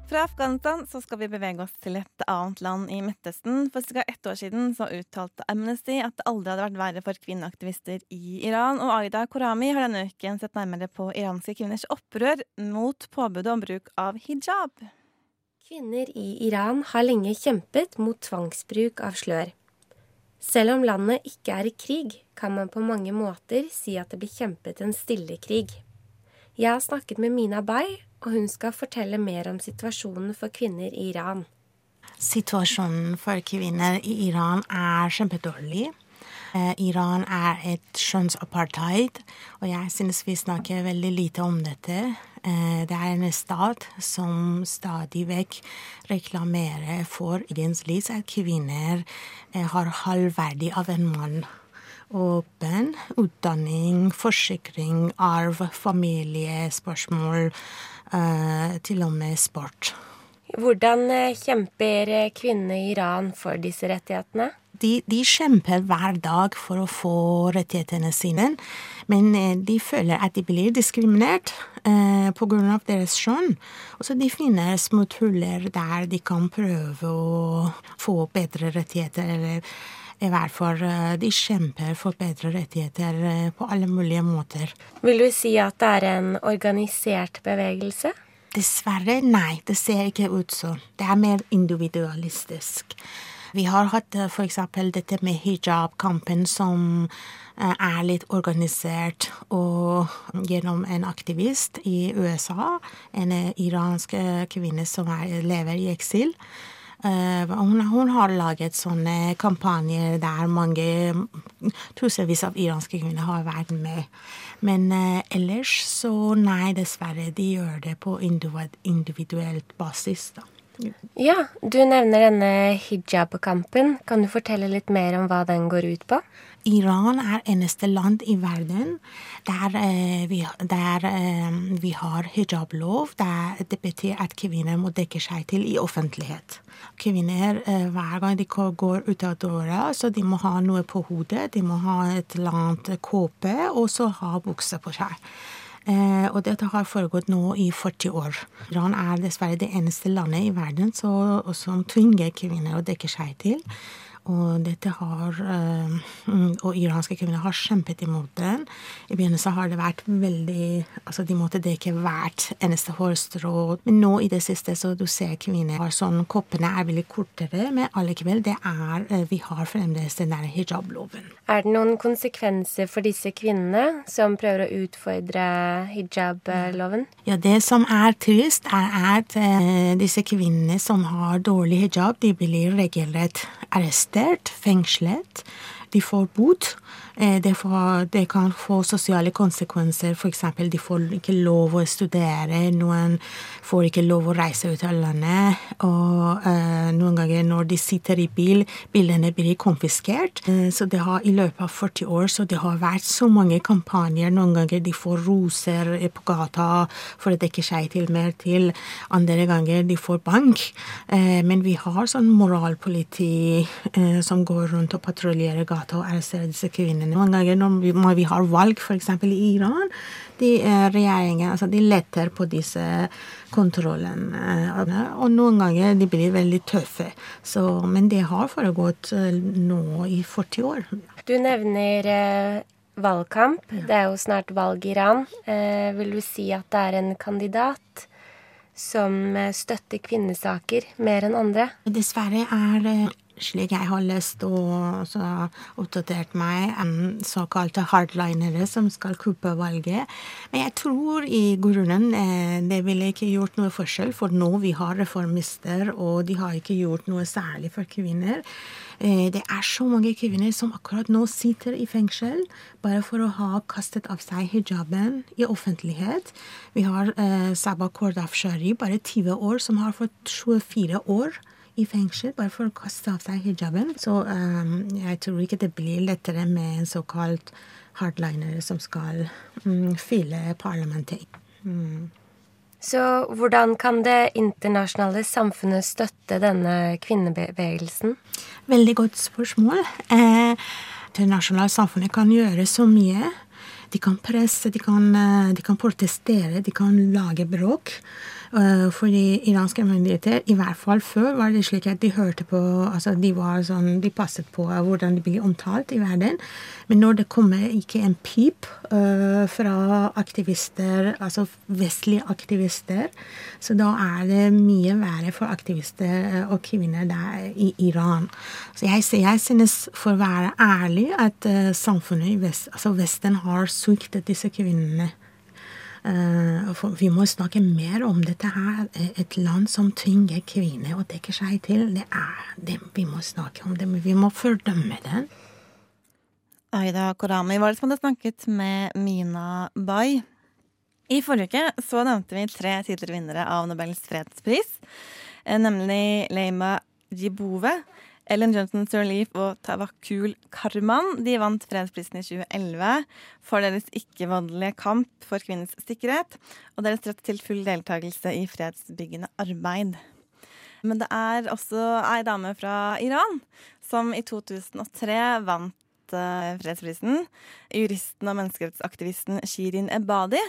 Fra Afghanistan så skal vi bevege oss til et annet land i Midtøsten. For ca. ett år siden så uttalte Amnesty at det aldri hadde vært verre for kvinneaktivister i Iran. Og Aida Korami har denne uken sett nærmere på iranske kvinners opprør mot påbudet om bruk av hijab. Kvinner i Iran har lenge kjempet mot tvangsbruk av slør. Selv om landet ikke er i krig, kan man på mange måter si at det blir kjempet en stille krig. Jeg har snakket med Mina Bay, og hun skal fortelle mer om situasjonen for kvinner i Iran. Situasjonen for kvinner i Iran er kjempedårlig. Eh, Iran er et kjønnsapartheid, og jeg synes vi snakker veldig lite om dette. Eh, det er en stat som stadig vekk reklamerer for egen liv, at kvinner eh, har halvverdig av en mann åpen. Utdanning, forsikring, arv, familiespørsmål, spørsmål, til og med sport. Hvordan eh, kjemper eh, kvinnene i Iran for disse rettighetene? De, de, kjemper hver dag for å få rettighetene sine, men de føler at de blir diskriminert eh, pga. deres kjønn. Og så de finner smutthuller der de kan prøve å få bedre rettigheter eller i hvert fall eh, de kjemper for bedre rettigheter eh, på alle mulige måter. Vil du si at det er en organisert bevegelse? Dessverre, nei. Det ser ikke ut sånn. Det er mer individualistisk. Vi har hatt eh, f.eks. dette med hijab-kampen som er litt organisert og gjennom en aktivist i USA, en iransk kvinne som er, lever i eksil. Eh, hun, hun, har laget sånne kampanjer der mange tusenvis av iranske kvinner har vært med. Men uh, ellers så nei, dessverre. De gjør det på individuelt basis, da. Ja, du nevner denne hijab-kampen. Kan du fortelle litt mer om hva den går ut på? Iran er eneste land i verden der, eh, vi, der eh, vi, har hijablov. Der det betyr at kvinner må dekke seg til i offentlighet. Kvinner, eh, hver gang de går ut av døra, så de må ha noe på hodet. De må ha et eller annet kåpe, og så ha bukse på seg. Eh, og dette har foregått nå i 40 år. Iran er dessverre det eneste landet i verden så, som tvinger kvinner å dekke seg til. Og dette har eh, Og iranske kvinner har kjempet imot den. I begynnelsen har det vært veldig Altså, de måtte dekke hvert eneste hårstrå. Men nå i det siste så du ser kvinner har sånn Koppene er veldig kortere, men allikevel, det er eh, Vi har fremdeles den der hijab-loven. Er det noen konsekvenser for disse kvinnene som prøver å utfordre hijab-loven? Ja, det som er trist, er at uh, disse kvinnene som har dårlig hijab, de blir regelrett arrestert arrestert, fengslet. De får bot. Eh, det, får, det, kan få sosiale konsekvenser. F.eks. de får ikke lov å studere. Noen får ikke lov å reise ut av landet. Og eh, noen ganger når de sitter i bil, bilene blir konfiskert. Eh, så det har i løpet av 40 år så det har vært så mange kampanjer. Noen ganger de får roser på gata for å dekke seg til mer til. Andre ganger de får bank. Eh, men vi har sånn moralpoliti som går rundt og patruljerer gata og arresterer disse kvinnene noen ganger når vi, har valg, f.eks. i Iran, de eh, regjeringen altså de letter på disse kontrollene. Og noen ganger de blir veldig tøffe. Så, men det har foregått eh, nå i 40 år. Du nevner eh, valgkamp. Det er jo snart valg i Iran. Eh, vil du si at det er en kandidat som eh, støtter kvinnesaker mer enn andre? Dessverre er slik jeg har lest og oppdatert meg, en såkalte hardlinere som skal kuppe valget. Men jeg tror i grunnen eh, det ville ikke gjort noe forskjell, for nå vi har reformister, og de har ikke gjort noe særlig for kvinner. Eh, det er så mange kvinner som akkurat nå sitter i fengsel bare for å ha kastet av seg hijaben i offentlighet. Vi har eh, Sabah Kordafshari, bare 20 år, som har fått 24 år i fengsel bare for å kaste av seg hijaben. Så um, jeg tror ikke det blir lettere med en såkalt hardliner som skal um, fylle parlamentet. Mm. Så hvordan kan det internasjonale samfunnet støtte denne kvinnebevegelsen? Veldig godt spørsmål. Eh, det internasjonale samfunnet kan gjøre så mye. De kan presse, de kan, eh, de kan protestere, de kan lage bråk. Eh, fordi iranske myndigheter, i hvert fall før, var det slik at de hørte på altså De var sånn, de passet på hvordan de blir omtalt i verden. Men når det kommer ikke en pip uh, fra aktivister, altså vestlige aktivister, så da er det mye verre for aktivister og kvinner der i Iran. Så jeg, jeg synes, for å være ærlig, at samfunnet i vest, altså Vesten har sviktet disse kvinnene. Uh, vi må snakke mer om dette her. Et land som tvinger kvinner å dekke seg til. Det er det vi må snakke om. det, Vi må fordømme den. Aida Korami var det som hadde snakket med Mina Bay. I forrige uke så nevnte vi tre tidligere vinnere av Nobels fredspris, eh, nemlig Leima Djibove, Ellen Johnson Sirleaf og Tawakul Karman de vant fredsprisen i 2011 for deres ikke-voldelige kamp for kvinners sikkerhet og deres rett til full deltakelse i fredsbyggende arbeid. Men det er også ei dame fra Iran som i 2003 vant eh, fredsprisen. Juristen og menneskerettsaktivisten Shirin Ebadi.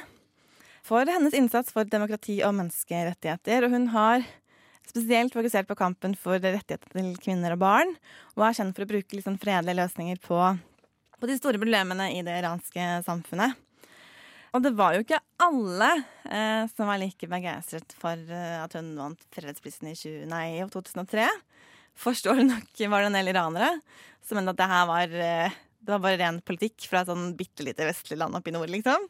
For hennes innsats for demokrati og menneskerettigheter. Og hun har spesielt fokusert på kampen for rettigheter til kvinner og barn, og er kjent for å bruke liksom fredelige løsninger på, på, de store problemene i det iranske samfunnet. Og det var jo ikke alle eh, som var like begeistret for eh, at hun vant fredsprisen i 20, nei, 2003. Forståelig nok var det en del iranere som mente at det her var, eh, det var bare ren politikk fra et sånn bitte lite vestlig land oppe i nord, liksom.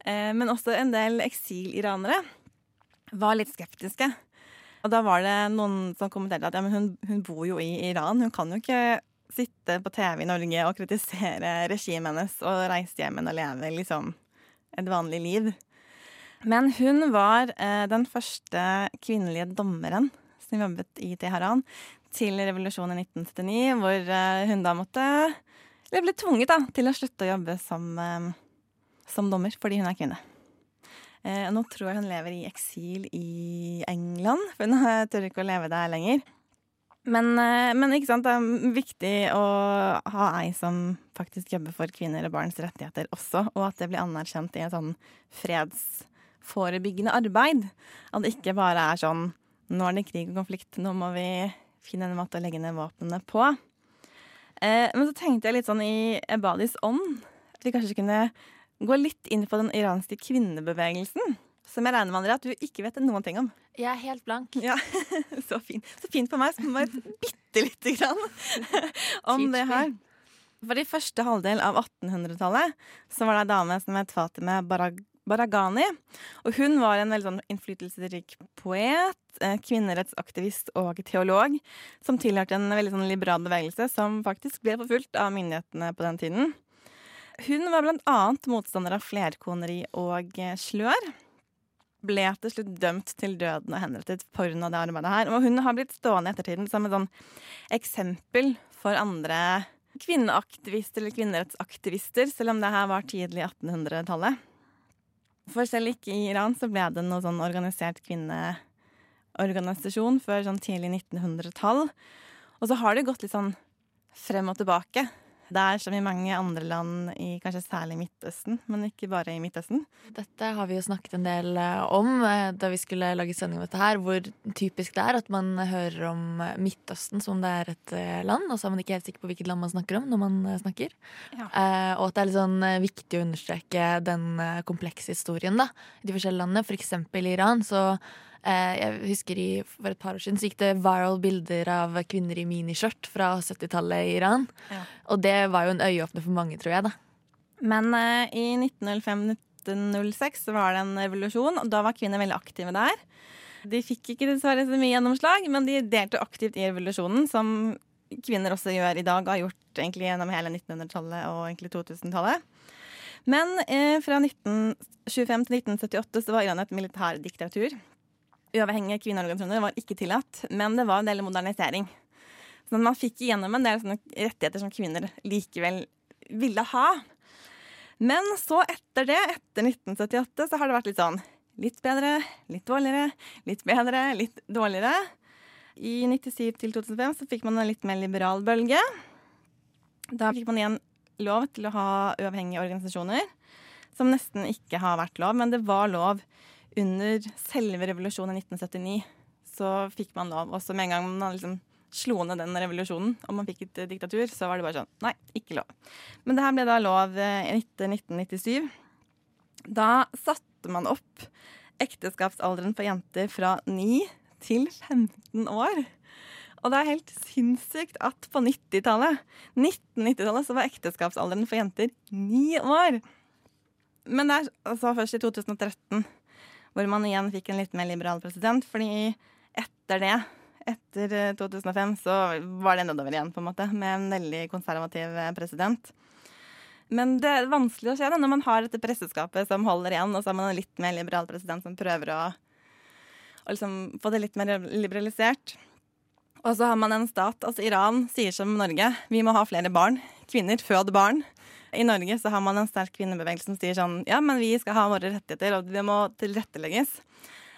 Eh, men også en del eksiliranere var litt skeptiske og da var det noen som kommenterte at ja, hun, hun, bor jo i Iran. Hun kan jo ikke sitte på TV i Norge og kritisere regimet hennes og reise hjem og leve liksom et vanlig liv. Men hun var eh, den første kvinnelige dommeren som jobbet i Teheran til revolusjonen i 1979, hvor eh, hun da måtte Eller ble tvunget da, til å slutte å jobbe som, eh, som dommer fordi hun er kvinne. Eh, nå tror jeg hun lever i eksil i England, for hun tør ikke å leve der lenger. Men, eh, men, ikke sant, det er viktig å ha ei som faktisk jobber for kvinner og barns rettigheter også, og at det blir anerkjent i et sånn fredsforebyggende arbeid. At det ikke bare er sånn nå er det krig og konflikt, nå må vi finne en måte å legge ned våpnene på. Eh, men så tenkte jeg litt sånn i Ebadis ånd at vi kanskje kunne gå litt inn på den iranske kvinnebevegelsen. Som jeg regner med Andrea, at du ikke vet noen ting om. Jeg er helt blank. Ja, Så fint. Så fint for meg som bare bitte lite grann om det her. For i første halvdel av 1800-tallet så var det ei dame som het Fatime Baragani. Og hun var en veldig sånn innflytelsesrik poet, eh, kvinnerettsaktivist og teolog, som tilhørte en veldig sånn liberal bevegelse som faktisk ble forfulgt av myndighetene på den tiden. Hun var blant annet motstander av flerkoneri og eh, slør. Ble til slutt dømt til døden og henrettet pga. det arbeidet her. Og hun har blitt stående i ettertiden som et sånn eksempel for andre kvinneaktivister eller kvinnerettsaktivister, selv om det her var tidlig 1800-tallet. For selv ikke i Iran så ble det noe sånn organisert kvinneorganisasjon før sånn tidlig 1900-tall. Og så har det gått litt sånn frem og tilbake. Der som i mange andre land, i kanskje særlig Midtøsten, men ikke bare i Midtøsten. Dette har vi jo snakket en del eh, om eh, da vi skulle lage sending om dette her, hvor typisk det er at man hører om eh, Midtøsten som det er et land, og så er man ikke helt sikker på hvilket land man snakker om når man snakker. Ja. Eh, og at det er litt sånn viktig å understreke den komplekse historien da, i de forskjellige landene. For eksempel i Iran så jeg husker i, For et par år siden så gikk det viral bilder av kvinner i miniskjørt fra 70-tallet i Iran. Ja. Og det var jo en øyeåpner for mange, tror jeg. da. Men eh, i 1905-1906 var det en revolusjon, og da var kvinner veldig aktive der. De fikk ikke dessverre så mye gjennomslag, men de delte aktivt i revolusjonen, som kvinner også gjør i dag, og har gjort egentlig gjennom hele 1900-tallet og egentlig 2000-tallet. Men eh, fra 1925 til 1978 så var Iran et militærdiktatur uavhengige kvinneorganisasjoner var ikke tillatt, men det var en del modernisering. Så man fikk igjennom en del rettigheter som kvinner likevel ville ha. Men så etter det, etter 1978, så har det vært litt sånn litt bedre, litt dårligere, litt bedre, litt dårligere. I 97 til 2005 så fikk man en litt mer liberal bølge. Da fikk man igjen lov til å ha uavhengige organisasjoner, som nesten ikke har vært lov, men det var lov under selve revolusjonen i 1979 så fikk man lov. Og så med en gang man liksom slo ned den revolusjonen, og man fikk et diktatur, så var det bare sånn Nei, ikke lov. Men det her ble da lov i 1997. Da satte man opp ekteskapsalderen for jenter fra 9 til 15 år. Og det er helt sinnssykt at på 90-tallet, 1990-tallet, så var ekteskapsalderen for jenter 9 år. Men det er altså først i 2013 hvor man igjen fikk en litt mer liberal president. Fordi etter det, etter 2005, eh, så var det nedover igjen, på en måte, med en veldig konservativ eh, president. Men det er vanskelig å se når man har dette presseskapet som holder igjen, og så har man en litt mer liberal president som prøver å, å liksom få det litt mer liberalisert. Og så har man en stat, altså Iran sier som Norge, vi må ha flere barn. Kvinner, fød barn. I Norge så har man en sterk kvinnebevegelse som sier sånn ja, men vi skal ha våre rettigheter, og det må tilrettelegges.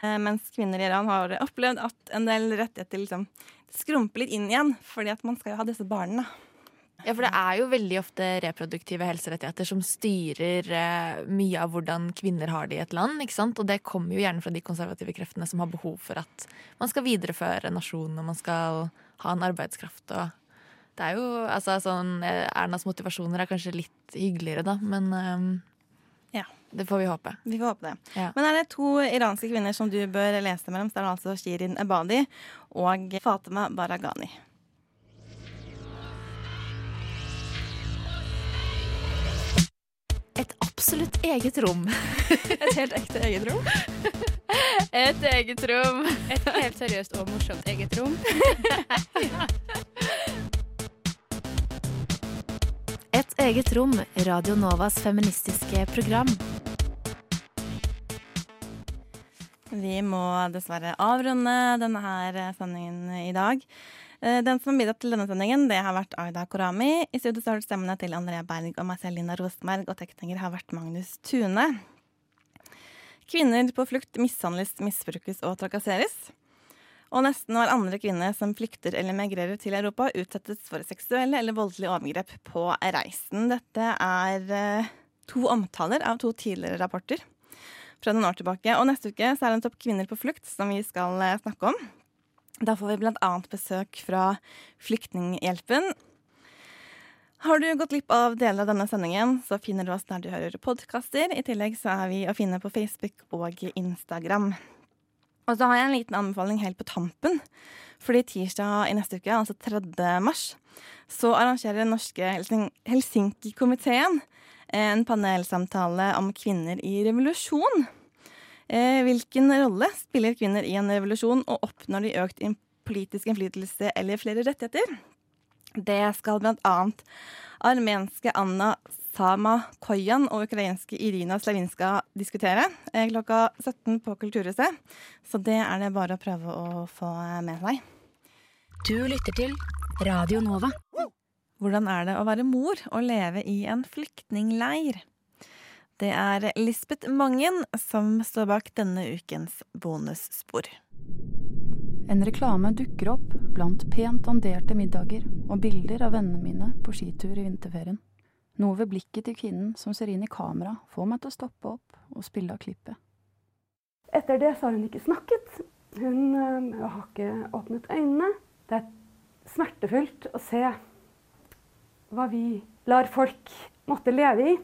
Eh, mens kvinner i Iran har opplevd at en del rettigheter liksom skrumper litt inn igjen, fordi at man skal jo ha disse barna. Ja, for det er jo veldig ofte reproduktive helserettigheter som styrer eh, mye av hvordan kvinner har det i et land. ikke sant? Og det kommer jo gjerne fra de konservative kreftene som har behov for at man skal videreføre nasjonen, og man skal ha en arbeidskraft og det er jo altså sånn eh, Ernas motivasjoner er kanskje litt hyggeligere, da, men um, ja. Det får vi håpe. Vi får håpe det. Ja. Men er det to iranske kvinner som du bør lese mellom, så er det altså Shirin Ebadi og Fatima Baragani. Et absolutt eget rom. Et helt ekte eget rom. Et eget rom. Et helt seriøst og morsomt eget rom. Et eget rom, Radio Novas feministiske program. Vi må dessverre avrunde denne her sendingen i dag. Eh, den som har bidratt til denne sendingen, det har vært Aida Korami. I studio har stemmene til Andrea Berg og meg selv, Rosenberg, og tekniker har vært Magnus Tune. Kvinner på flukt mishandles, misbrukes og trakasseres. Og nesten hver andre kvinne som flykter eller migrerer til Europa, utsettes for seksuelle eller voldelige overgrep på reisen. Dette er eh, to omtaler av to tidligere rapporter fra noen år tilbake. Og neste uke så er det en topp kvinner på flukt som vi skal eh, snakke om. Da får vi bl.a. besøk fra Flyktninghjelpen. Har du gått glipp av deler av denne sendingen, så finner du oss der du hører podkaster. I tillegg så er vi å finne på Facebook og Instagram. Og så har jeg en liten anbefaling helt på tampen. Fordi tirsdag i neste uke, altså 3. mars, så arrangerer den norske Helsinki-komiteen En panelsamtale om kvinner i revolusjon. Eh, hvilken rolle spiller kvinner i en revolusjon, og oppnår de økt politisk innflytelse eller flere rettigheter? Det skal blant annet armenske Anna Sama Koyan og ukrainske Irina Slavinska diskutere eh, klokka 17 på Kulturhuset. Så det er det bare å prøve å få med seg. Du lytter til Radio Nova. Hvordan er det å være mor og leve i en flyktningleir? Det er Lisbeth Mangen som står bak denne ukens bonusspor. En reklame dukker opp blant pent anderte middager og bilder av vennene mine på skitur i vinterferien. Noe ved blikket til kvinnen som ser inn i kamera, får meg til å stoppe opp og spille av klippet. Etter det så har hun ikke snakket. Hun øh, har ikke åpnet øynene. Det er smertefullt å se hva vi lar folk måtte leve i.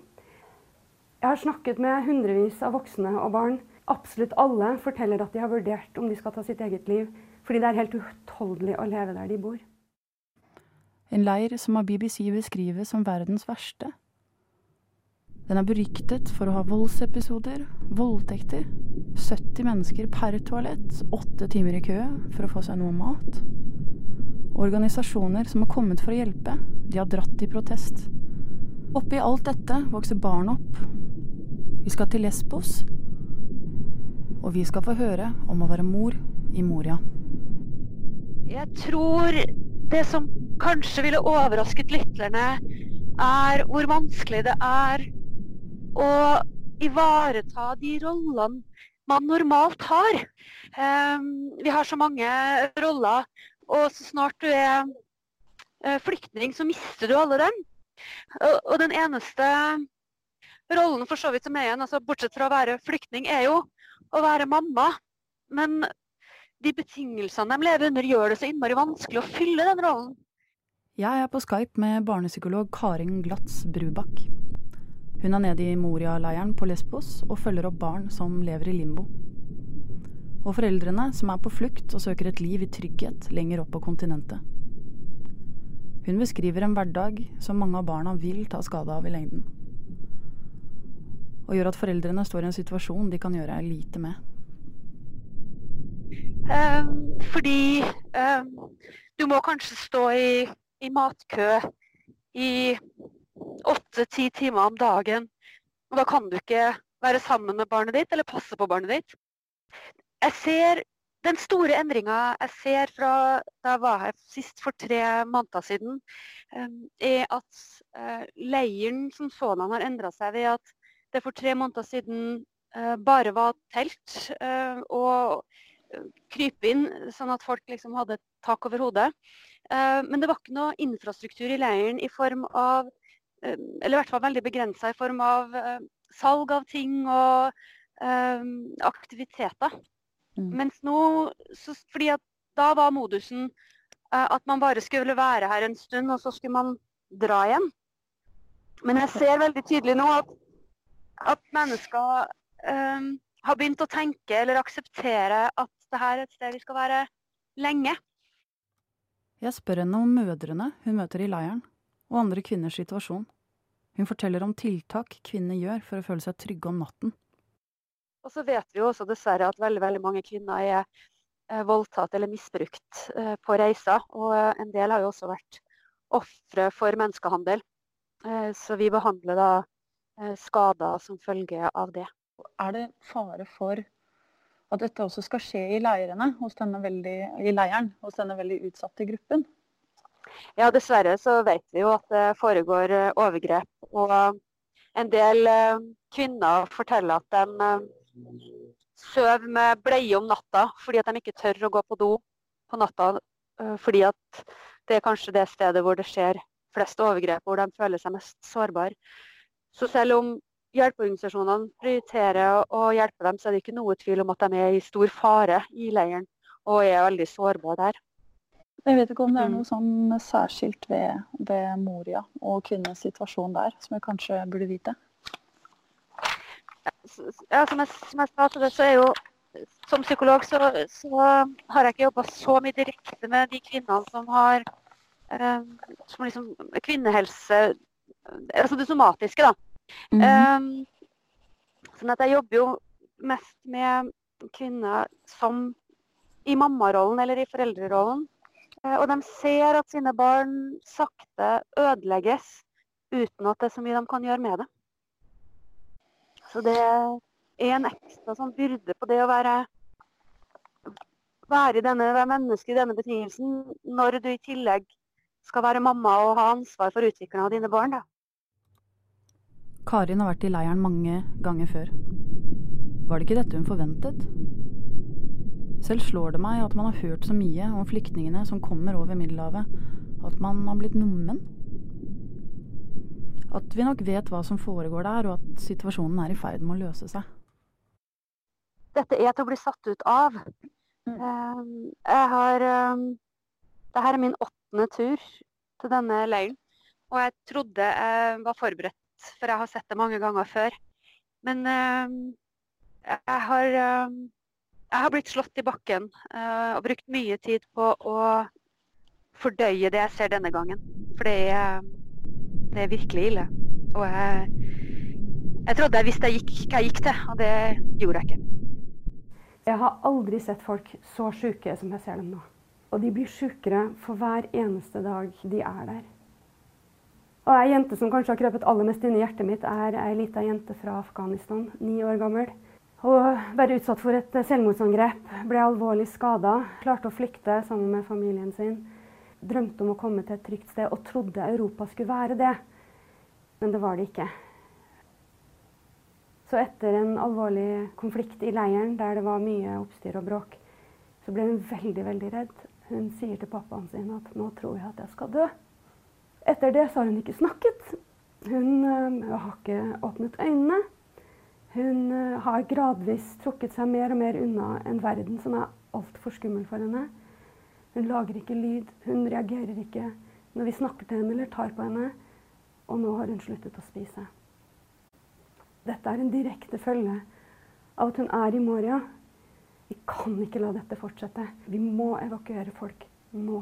Jeg har snakket med hundrevis av voksne og barn. Absolutt alle forteller at de har vurdert om de skal ta sitt eget liv, fordi det er helt utholdelig å leve der de bor. En leir som av BBC beskrives som verdens verste. Den er beryktet for å ha voldsepisoder, voldtekter, 70 mennesker per toalett, åtte timer i kø for å få seg noe mat. Organisasjoner som har kommet for å hjelpe, de har dratt i protest. Oppi alt dette vokser barn opp. Vi skal til Lesbos, og vi skal få høre om å være mor i Moria. Jeg tror det som kanskje ville overrasket lytterne, er hvor vanskelig det er å ivareta de rollene man normalt har. Um, vi har så mange roller, og så snart du er uh, flyktning, så mister du alle dem. Og, den eneste rollen for så vidt som er igjen, altså bortsett fra å være flyktning, er jo å være mamma. Men de betingelsene de lever under, gjør det så innmari vanskelig å fylle den rollen. Jeg er på Skype med barnepsykolog Karin Glatz Brubakk. Hun er nede i Moria-leiren på Lesbos og følger opp barn som lever i limbo. Og foreldrene som er på flukt og søker et liv i trygghet lenger opp på kontinentet. Hun beskriver en hverdag som mange av barna vil ta skade av i lengden. Og gjør at foreldrene står i en situasjon de kan gjøre lite med. Um, fordi um, du må kanskje stå i i matkø i åtte-ti timer om dagen. Og da kan du ikke være sammen med barnet ditt eller passe på barnet ditt. Jeg ser Den store endringa jeg ser fra da jeg var her sist for tre måneder siden, eh, er at eh, leiren som sådan har endra seg ved at det for tre måneder siden eh, bare var telt og krype inn, sånn at folk liksom hadde tak over hodet. Eh, men det var ikke noe infrastruktur i leiren i form av eh, Eller i hvert fall veldig begrensa i form av eh, salg av ting og aktiviteter. Mm. Mens nå så, fordi at da var modusen at man bare skulle være her en stund, og så skulle man dra igjen. Men jeg ser veldig tydelig nå at, at mennesker um, har begynt å tenke eller akseptere at det her er et sted vi skal være lenge. Jeg spør henne om mødrene hun møter i leiren, og andre kvinners situasjon. Hun forteller om tiltak kvinner gjør for å føle seg trygge om natten. Og så vet vi jo også dessverre at veldig, veldig mange kvinner er eh, voldtatt eller misbrukt eh, på reiser. Og eh, en del har jo også vært ofre for menneskehandel. Eh, så vi behandler da skader som følge av det. Er det fare for at dette også skal skje i, leirene, veldig, i leiren hos denne veldig utsatte gruppen? Ja, dessverre så vet vi jo at det foregår eh, overgrep. Og en del eh, kvinner forteller at de eh, sover med bleie om natta fordi at de ikke tør å gå på do på natta. Fordi at det er kanskje det stedet hvor det skjer flest overgrep, hvor de føler seg mest sårbare. Så selv om hjelpeorganisasjonene prioriterer å hjelpe dem, så er det ikke noe tvil om at de er i stor fare i leiren og er veldig sårbare der. Jeg vet ikke om det er noe sånn særskilt ved, ved Moria og kvinnens situasjon der, som jeg kanskje burde vite? Ja, som jeg, som jeg sa til det, så er jo som psykolog så, så har jeg ikke jobba så mye direkte med de kvinnene som har eh, som liksom, kvinnehelse Altså det somatiske, da. Mm. Um, sånn at jeg jobber jo mest med kvinner som i mammarollen eller i foreldrerollen. Uh, og de ser at sine barn sakte ødelegges uten at det er så mye de kan gjøre med det. Så det er en ekstra sånn byrde på det å være være, denne, være menneske i denne betingelsen, når du i tillegg skal være mamma og ha ansvar for utviklinga av dine barn. Da. Karin har vært i leiren mange ganger før. Var det ikke dette hun forventet? Selv slår det meg at man har hørt så mye om flyktningene som kommer over Middelhavet, at man har blitt nummen. At vi nok vet hva som foregår der, og at situasjonen er i ferd med å løse seg. Dette er til å bli satt ut av. Um, jeg har um, Dette er min åttende tur til denne leiren. Og jeg trodde jeg var forberedt, for jeg har sett det mange ganger før. Men um, jeg har jeg har blitt slått i bakken uh, og brukt mye tid på å fordøye det jeg ser denne gangen. For det er, det er virkelig ille. Og jeg, jeg trodde jeg visste jeg gikk, hva jeg gikk til, og det gjorde jeg ikke. Jeg har aldri sett folk så sjuke som jeg ser dem nå. Og de blir sjukere for hver eneste dag de er der. Og Ei jente som kanskje har krøpet aller mest inn i hjertet mitt, er ei lita jente fra Afghanistan, ni år gammel. Hun være utsatt for et selvmordsangrep, ble alvorlig skada, klarte å flykte sammen med familien sin. Drømte om å komme til et trygt sted og trodde Europa skulle være det. Men det var det ikke. Så etter en alvorlig konflikt i leiren der det var mye oppstyr og bråk, så ble hun veldig, veldig redd. Hun sier til pappaen sin at 'nå tror jeg at jeg skal dø'. Etter det så har hun ikke snakket. Hun uh, har ikke åpnet øynene. Hun uh, har gradvis trukket seg mer og mer unna en verden som er altfor skummel for henne. Hun lager ikke lyd, hun reagerer ikke når vi snakker til henne eller tar på henne. Og nå har hun sluttet å spise. Dette er en direkte følge av at hun er i Moria. Vi kan ikke la dette fortsette. Vi må evakuere folk nå.